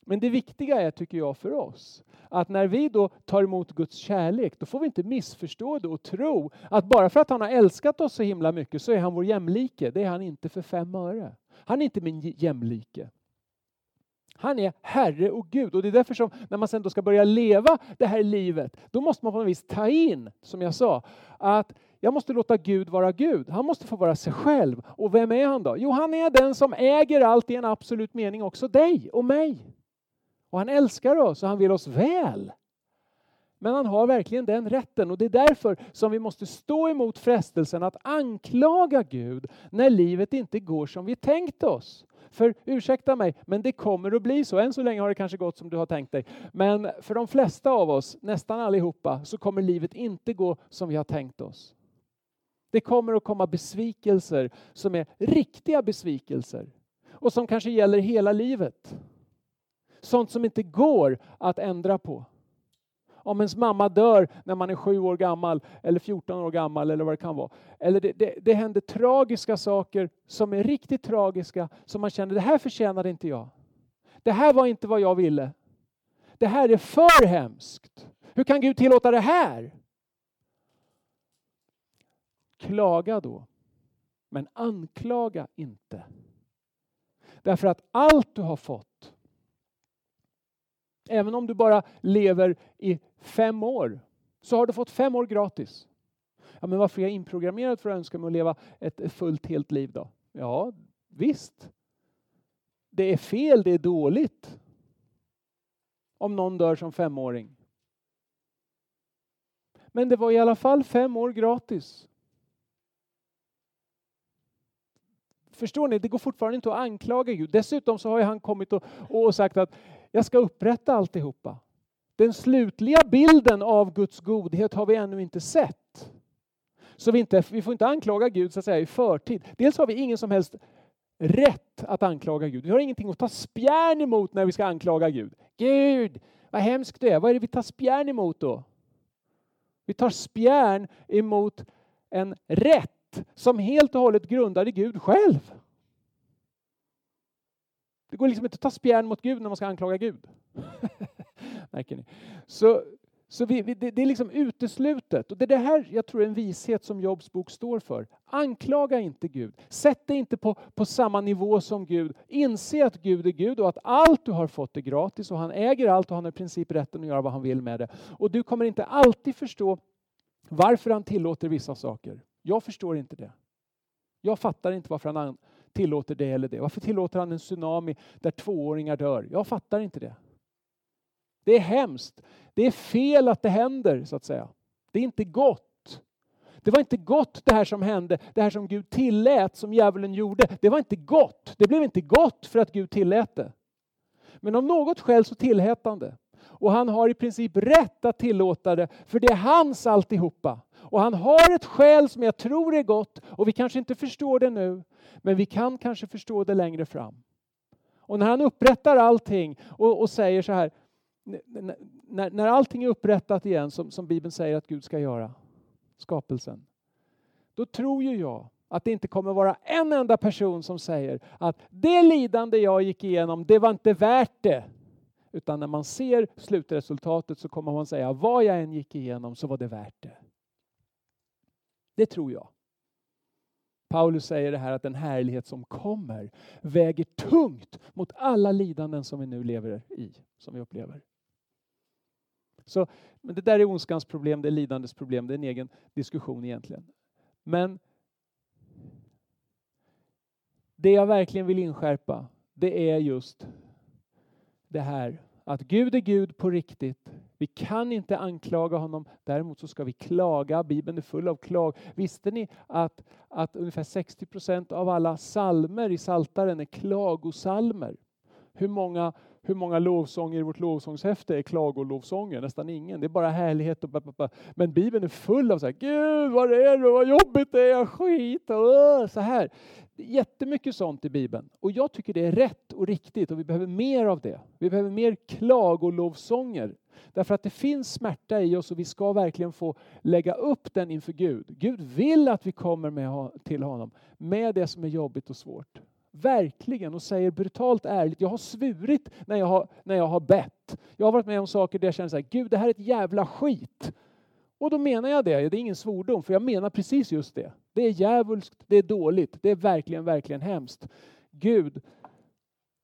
Men det viktiga är, tycker jag, för oss, att när vi då tar emot Guds kärlek, då får vi inte missförstå det och tro att bara för att han har älskat oss så himla mycket så är han vår jämlike. Det är han inte för fem öre. Han är inte min jämlike. Han är Herre och Gud och det är därför som när man sen då ska börja leva det här livet, då måste man på något vis ta in, som jag sa, att jag måste låta Gud vara Gud. Han måste få vara sig själv. Och vem är han då? Jo, han är den som äger allt i en absolut mening, också dig och mig. Och han älskar oss och han vill oss väl. Men han har verkligen den rätten och det är därför som vi måste stå emot frestelsen att anklaga Gud när livet inte går som vi tänkt oss. För ursäkta mig, men det kommer att bli så. Än så länge har det kanske gått som du har tänkt dig. Men för de flesta av oss, nästan allihopa, så kommer livet inte gå som vi har tänkt oss. Det kommer att komma besvikelser som är riktiga besvikelser och som kanske gäller hela livet. Sånt som inte går att ändra på. Om ens mamma dör när man är sju år gammal eller 14 år gammal eller vad det kan vara. Eller det, det, det händer tragiska saker som är riktigt tragiska som man känner det här förtjänade inte jag. Det här var inte vad jag ville. Det här är för hemskt. Hur kan Gud tillåta det här? Klaga då, men anklaga inte. Därför att allt du har fått Även om du bara lever i fem år så har du fått fem år gratis. Ja, men varför är jag inprogrammerad för att önska mig att leva ett fullt helt liv då? Ja, visst. Det är fel, det är dåligt. Om någon dör som femåring. Men det var i alla fall fem år gratis. Förstår ni? Det går fortfarande inte att anklaga Gud. Dessutom så har han kommit och, och sagt att jag ska upprätta alltihopa. Den slutliga bilden av Guds godhet har vi ännu inte sett. Så vi, inte, vi får inte anklaga Gud så att säga, i förtid. Dels har vi ingen som helst rätt att anklaga Gud. Vi har ingenting att ta spjärn emot när vi ska anklaga Gud. Gud, vad hemskt du är. Vad är det vi tar spjärn emot då? Vi tar spjärn emot en rätt som helt och hållet grundar i Gud själv. Det går liksom inte att ta spjärn mot Gud när man ska anklaga Gud. Märker ni? Så, så vi, vi, det, det, är liksom uteslutet. Och det är det här jag tror är en vishet som Jobs bok står för. Anklaga inte Gud. Sätt dig inte på, på samma nivå som Gud. Inse att Gud är Gud och att allt du har fått är gratis och han äger allt och han har i princip rätten att göra vad han vill med det. Och du kommer inte alltid förstå varför han tillåter vissa saker. Jag förstår inte det. Jag fattar inte varför han tillåter det eller det. Varför tillåter han en tsunami där tvååringar dör? Jag fattar inte det. Det är hemskt. Det är fel att det händer, så att säga. Det är inte gott. Det var inte gott det här som hände, det här som Gud tillät, som djävulen gjorde. Det var inte gott. Det blev inte gott för att Gud tillät det. Men av något skäl så tillät han det. Och han har i princip rätt att tillåta det, för det är hans alltihopa. Och han har ett skäl som jag tror är gott, och vi kanske inte förstår det nu, men vi kan kanske förstå det längre fram. Och när han upprättar allting och, och säger så här, när, när allting är upprättat igen, som, som Bibeln säger att Gud ska göra, skapelsen, då tror ju jag att det inte kommer vara en enda person som säger att det lidande jag gick igenom, det var inte värt det. Utan när man ser slutresultatet så kommer man säga vad jag än gick igenom så var det värt det. Det tror jag. Paulus säger det här att den härlighet som kommer väger tungt mot alla lidanden som vi nu lever i, som vi upplever. Så, men det där är ondskans problem, det är lidandets problem, det är en egen diskussion egentligen. Men det jag verkligen vill inskärpa, det är just det här att Gud är Gud på riktigt. Vi kan inte anklaga honom, däremot så ska vi klaga. Bibeln är full av klag. Visste ni att, att ungefär 60 procent av alla salmer i Saltaren är klagosalmer? Hur många hur många lovsånger i vårt lovsångshäfte är klagolovsånger? Nästan ingen. Det är bara härlighet och bababa. Men Bibeln är full av så här, Gud vad är det, vad jobbigt det är, skit och så här. Jättemycket sånt i Bibeln. Och jag tycker det är rätt och riktigt och vi behöver mer av det. Vi behöver mer klagolovsånger. Därför att det finns smärta i oss och vi ska verkligen få lägga upp den inför Gud. Gud vill att vi kommer med till honom med det som är jobbigt och svårt. Verkligen, och säger brutalt ärligt, jag har svurit när jag har, när jag har bett. Jag har varit med om saker där jag känner så här, Gud det här är ett jävla skit. Och då menar jag det, det är ingen svordom, för jag menar precis just det. Det är djävulskt, det är dåligt, det är verkligen, verkligen hemskt. Gud,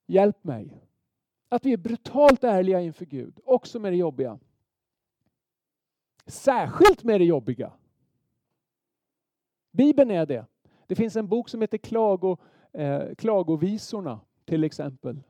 hjälp mig. Att vi är brutalt ärliga inför Gud, också med det jobbiga. Särskilt med det jobbiga. Bibeln är det. Det finns en bok som heter Klago, eh, klagovisorna till exempel.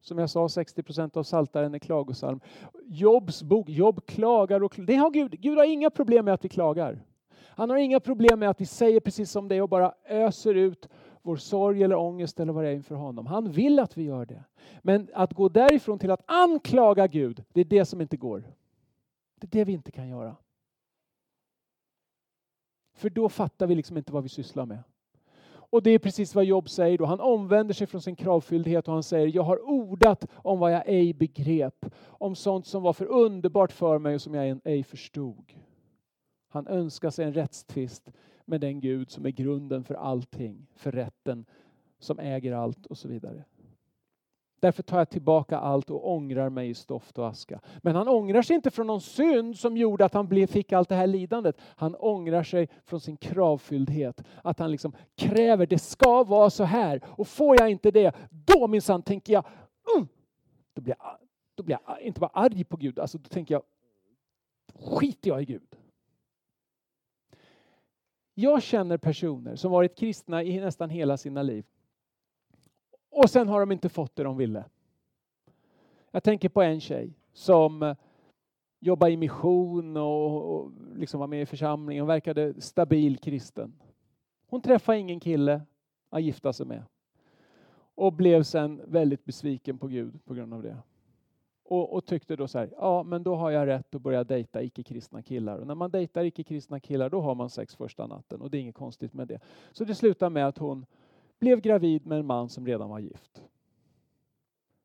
Som jag sa, 60 procent av saltaren är klagosalm. Jobs bok, Jobb klagar och det har Gud. Gud har inga problem med att vi klagar. Han har inga problem med att vi säger precis som det är och bara öser ut vår sorg eller ångest eller vad det är inför honom. Han vill att vi gör det. Men att gå därifrån till att anklaga Gud, det är det som inte går. Det är det vi inte kan göra. För då fattar vi liksom inte vad vi sysslar med. Och det är precis vad Job säger då. Han omvänder sig från sin kravfylldhet och han säger, jag har ordat om vad jag ej begrep, om sånt som var för underbart för mig och som jag ej förstod. Han önskar sig en rättstvist med den Gud som är grunden för allting, för rätten som äger allt och så vidare. Därför tar jag tillbaka allt och ångrar mig i stoft och aska. Men han ångrar sig inte från någon synd som gjorde att han fick allt det här lidandet. Han ångrar sig från sin kravfylldhet. Att han liksom kräver, det ska vara så här. Och får jag inte det, då minsann tänker jag, mm, då, blir jag då blir jag inte bara arg på Gud, alltså då tänker jag, skiter jag i Gud. Jag känner personer som varit kristna i nästan hela sina liv och sen har de inte fått det de ville. Jag tänker på en tjej som eh, jobbar i mission och, och liksom var med i församlingen och verkade stabil kristen. Hon träffade ingen kille att gifta sig med. Och blev sen väldigt besviken på Gud på grund av det. Och, och, tyckte då så här, ja men då har jag rätt att börja dejta icke-kristna killar. Och när man dejtar icke-kristna killar då har man sex första natten och det är inget konstigt med det. Så det slutar med att hon blev gravid med en man som redan var gift.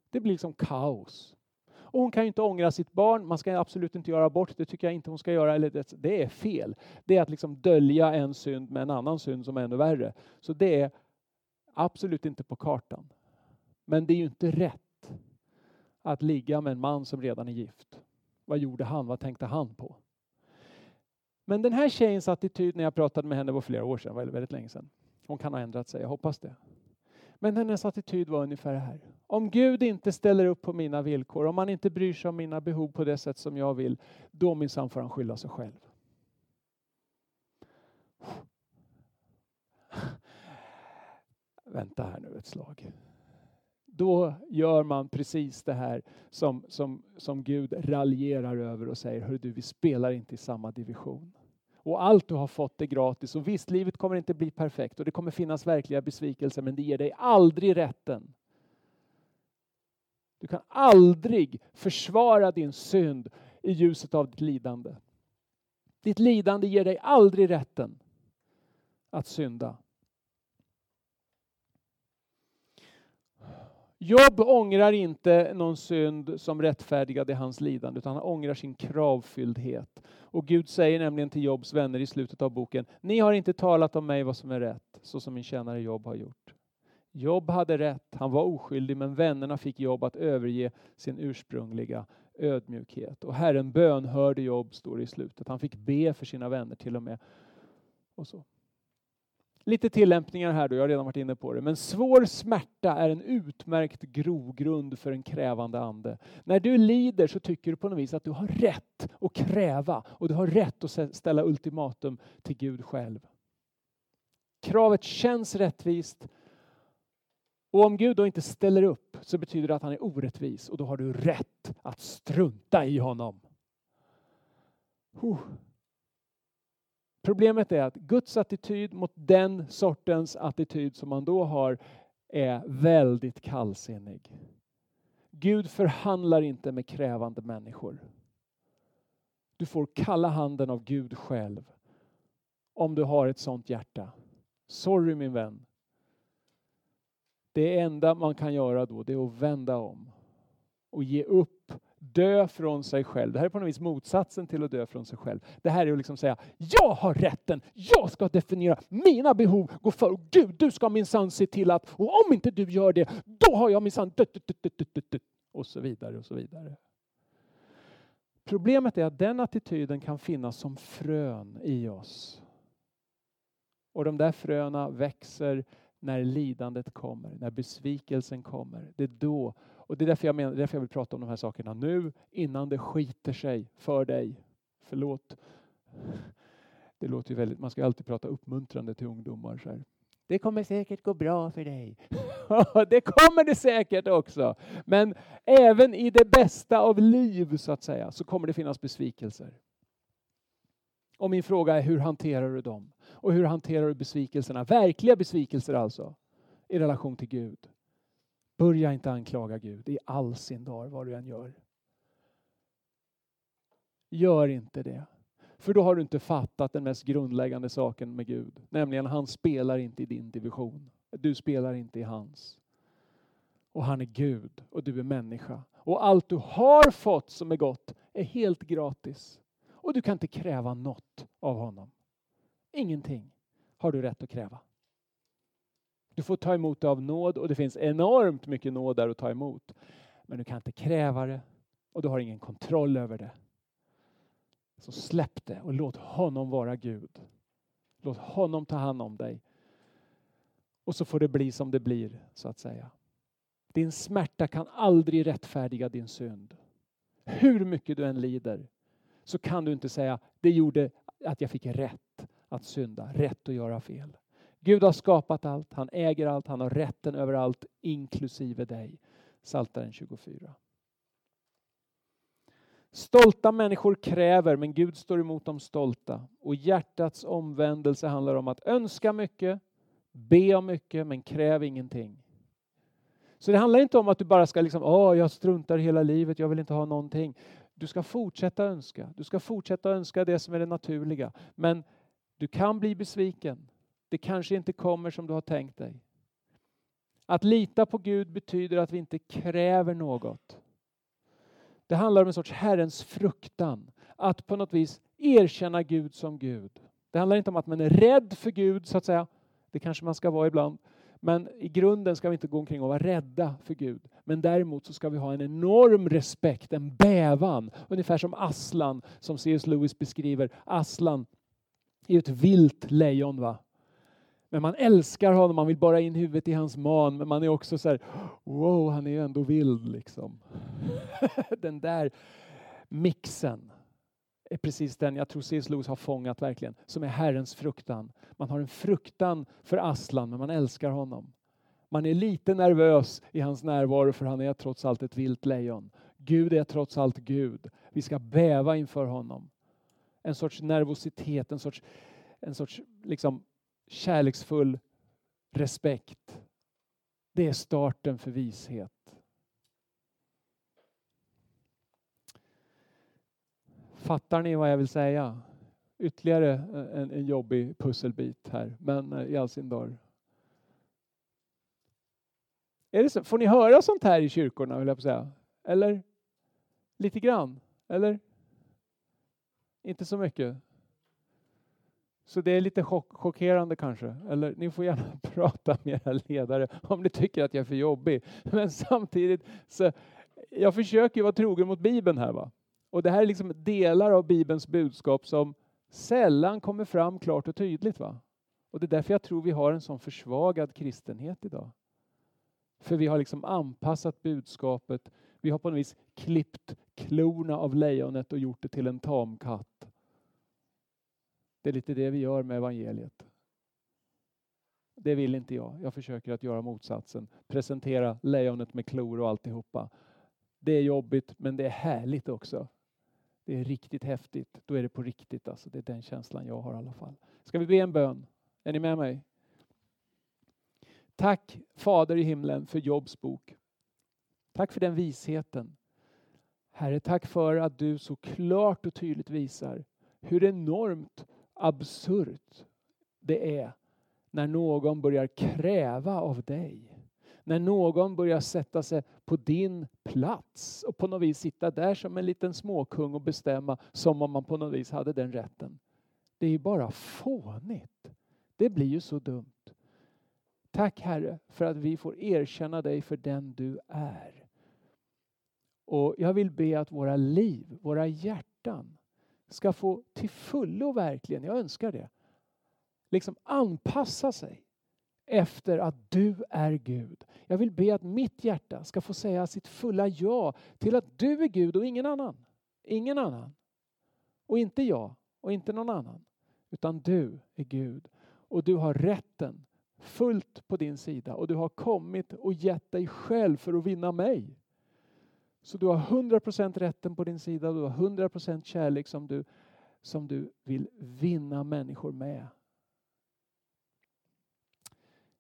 Det blir liksom kaos. Och hon kan ju inte ångra sitt barn, man ska absolut inte göra abort, det tycker jag inte hon ska göra, eller det, det är fel. Det är att liksom dölja en synd med en annan synd som är ännu värre. Så det är absolut inte på kartan. Men det är ju inte rätt att ligga med en man som redan är gift. Vad gjorde han? Vad tänkte han på? Men den här tjejens attityd när jag pratade med henne var flera år sedan, väldigt, väldigt länge sedan. Hon kan ha ändrat sig, jag hoppas det. Men hennes attityd var ungefär här. Om Gud inte ställer upp på mina villkor, om han inte bryr sig om mina behov på det sätt som jag vill, då minsann får han skylla sig själv. Vänta här nu ett slag. Då gör man precis det här som, som, som Gud raljerar över och säger, hör du, vi spelar inte i samma division och allt du har fått är gratis. Och visst, livet kommer inte bli perfekt och det kommer finnas verkliga besvikelser, men det ger dig aldrig rätten. Du kan aldrig försvara din synd i ljuset av ditt lidande. Ditt lidande ger dig aldrig rätten att synda. Jobb ångrar inte någon synd som rättfärdigade hans lidande, utan han ångrar sin kravfylldhet. Och Gud säger nämligen till Jobs vänner i slutet av boken, ni har inte talat om mig vad som är rätt, så som min tjänare Jobb har gjort. Jobb hade rätt, han var oskyldig, men vännerna fick Jobb att överge sin ursprungliga ödmjukhet. Och Herren bönhörde Jobb, står det i slutet. Han fick be för sina vänner till och med. Och så. Lite tillämpningar här då, jag har redan varit inne på det. Men svår smärta är en utmärkt grogrund för en krävande ande. När du lider så tycker du på något vis att du har rätt att kräva och du har rätt att ställa ultimatum till Gud själv. Kravet känns rättvist och om Gud då inte ställer upp så betyder det att han är orättvis och då har du rätt att strunta i honom. Problemet är att Guds attityd mot den sortens attityd som man då har är väldigt kallsinnig. Gud förhandlar inte med krävande människor. Du får kalla handen av Gud själv om du har ett sånt hjärta. Sorry min vän. Det enda man kan göra då det är att vända om och ge upp dö från sig själv. Det här är på något vis motsatsen till att dö från sig själv. Det här är att liksom säga, jag har rätten, jag ska definiera mina behov, gå för och Gud, du ska minsann se till att, och om inte du gör det, då har jag minsann och så vidare och så vidare. Problemet är att den attityden kan finnas som frön i oss. Och de där fröna växer när lidandet kommer, när besvikelsen kommer. Det är då och det är därför jag, menar, därför jag vill prata om de här sakerna nu, innan det skiter sig för dig. Förlåt. Det låter ju väldigt, man ska alltid prata uppmuntrande till ungdomar. Så här. Det kommer säkert gå bra för dig. det kommer det säkert också. Men även i det bästa av liv så att säga så kommer det finnas besvikelser. Och min fråga är hur hanterar du dem? Och hur hanterar du besvikelserna? Verkliga besvikelser alltså i relation till Gud. Börja inte anklaga Gud i all sin dag vad du än gör. Gör inte det. För då har du inte fattat den mest grundläggande saken med Gud. Nämligen han spelar inte i din division. Du spelar inte i hans. Och han är Gud och du är människa. Och allt du har fått som är gott är helt gratis. Och du kan inte kräva något av honom. Ingenting har du rätt att kräva. Du får ta emot det av nåd och det finns enormt mycket nåd där att ta emot. Men du kan inte kräva det och du har ingen kontroll över det. Så släpp det och låt honom vara Gud. Låt honom ta hand om dig. Och så får det bli som det blir, så att säga. Din smärta kan aldrig rättfärdiga din synd. Hur mycket du än lider så kan du inte säga, det gjorde att jag fick rätt att synda, rätt att göra fel. Gud har skapat allt, han äger allt, han har rätten över allt, inklusive dig. Saltaren 24. Stolta människor kräver, men Gud står emot de stolta. Och hjärtats omvändelse handlar om att önska mycket, Be om mycket men kräv ingenting. Så det handlar inte om att du bara ska liksom, åh, jag struntar hela livet, jag vill inte ha någonting. Du ska fortsätta önska. Du ska fortsätta önska det som är det naturliga. Men du kan bli besviken. Det kanske inte kommer som du har tänkt dig. Att lita på Gud betyder att vi inte kräver något. Det handlar om en sorts Herrens fruktan. Att på något vis erkänna Gud som Gud. Det handlar inte om att man är rädd för Gud, så att säga. Det kanske man ska vara ibland. Men i grunden ska vi inte gå omkring och vara rädda för Gud. Men däremot så ska vi ha en enorm respekt, en bävan. Ungefär som Aslan, som C.S. Lewis beskriver. Aslan är ett vilt lejon. Va? Men man älskar honom, man vill bara in huvudet i hans man. Men man är också så här, wow, han är ju ändå vild liksom. den där mixen är precis den jag tror C.S. Lewis har fångat verkligen, som är Herrens fruktan. Man har en fruktan för Aslan, men man älskar honom. Man är lite nervös i hans närvaro för han är trots allt ett vilt lejon. Gud är trots allt Gud. Vi ska bäva inför honom. En sorts nervositet, en sorts, en sorts liksom kärleksfull respekt. Det är starten för vishet. Fattar ni vad jag vill säga? Ytterligare en, en jobbig pusselbit här, men eh, i all sin dar. Är det så? Får ni höra sånt här i kyrkorna, vill jag säga? Eller? Lite grann? Eller? Inte så mycket? Så det är lite chock chockerande kanske. Eller ni får gärna prata med era ledare om ni tycker att jag är för jobbig. Men samtidigt så jag försöker vara trogen mot Bibeln här. va. Och det här är liksom delar av Bibelns budskap som sällan kommer fram klart och tydligt. va. Och det är därför jag tror vi har en sån försvagad kristenhet idag. För vi har liksom anpassat budskapet. Vi har på något vis klippt klorna av lejonet och gjort det till en tamkatt. Det är lite det vi gör med evangeliet. Det vill inte jag. Jag försöker att göra motsatsen. Presentera lejonet med klor och alltihopa. Det är jobbigt men det är härligt också. Det är riktigt häftigt. Då är det på riktigt. Alltså. Det är den känslan jag har i alla fall. Ska vi be en bön? Är ni med mig? Tack Fader i himlen för Jobs bok. Tack för den visheten. Herre, tack för att du så klart och tydligt visar hur enormt absurt det är när någon börjar kräva av dig. När någon börjar sätta sig på din plats och på något vis sitta där som en liten småkung och bestämma som om man på något vis hade den rätten. Det är ju bara fånigt. Det blir ju så dumt. Tack Herre för att vi får erkänna dig för den du är. Och jag vill be att våra liv, våra hjärtan ska få till fullo verkligen, jag önskar det, liksom anpassa sig efter att du är Gud. Jag vill be att mitt hjärta ska få säga sitt fulla ja till att du är Gud och ingen annan. Ingen annan. Och inte jag och inte någon annan. Utan du är Gud. Och du har rätten fullt på din sida och du har kommit och gett dig själv för att vinna mig. Så du har 100% rätten på din sida och du har 100% kärlek som du, som du vill vinna människor med.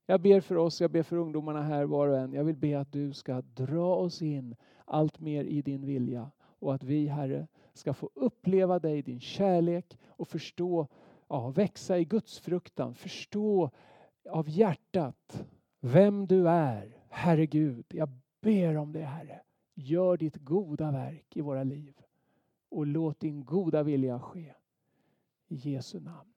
Jag ber för oss, jag ber för ungdomarna här var och en. Jag vill be att du ska dra oss in allt mer i din vilja och att vi Herre ska få uppleva dig, din kärlek och förstå, ja, växa i Guds fruktan, förstå av hjärtat vem du är, Herre Gud. Jag ber om det Herre. Gör ditt goda verk i våra liv och låt din goda vilja ske. I Jesu namn.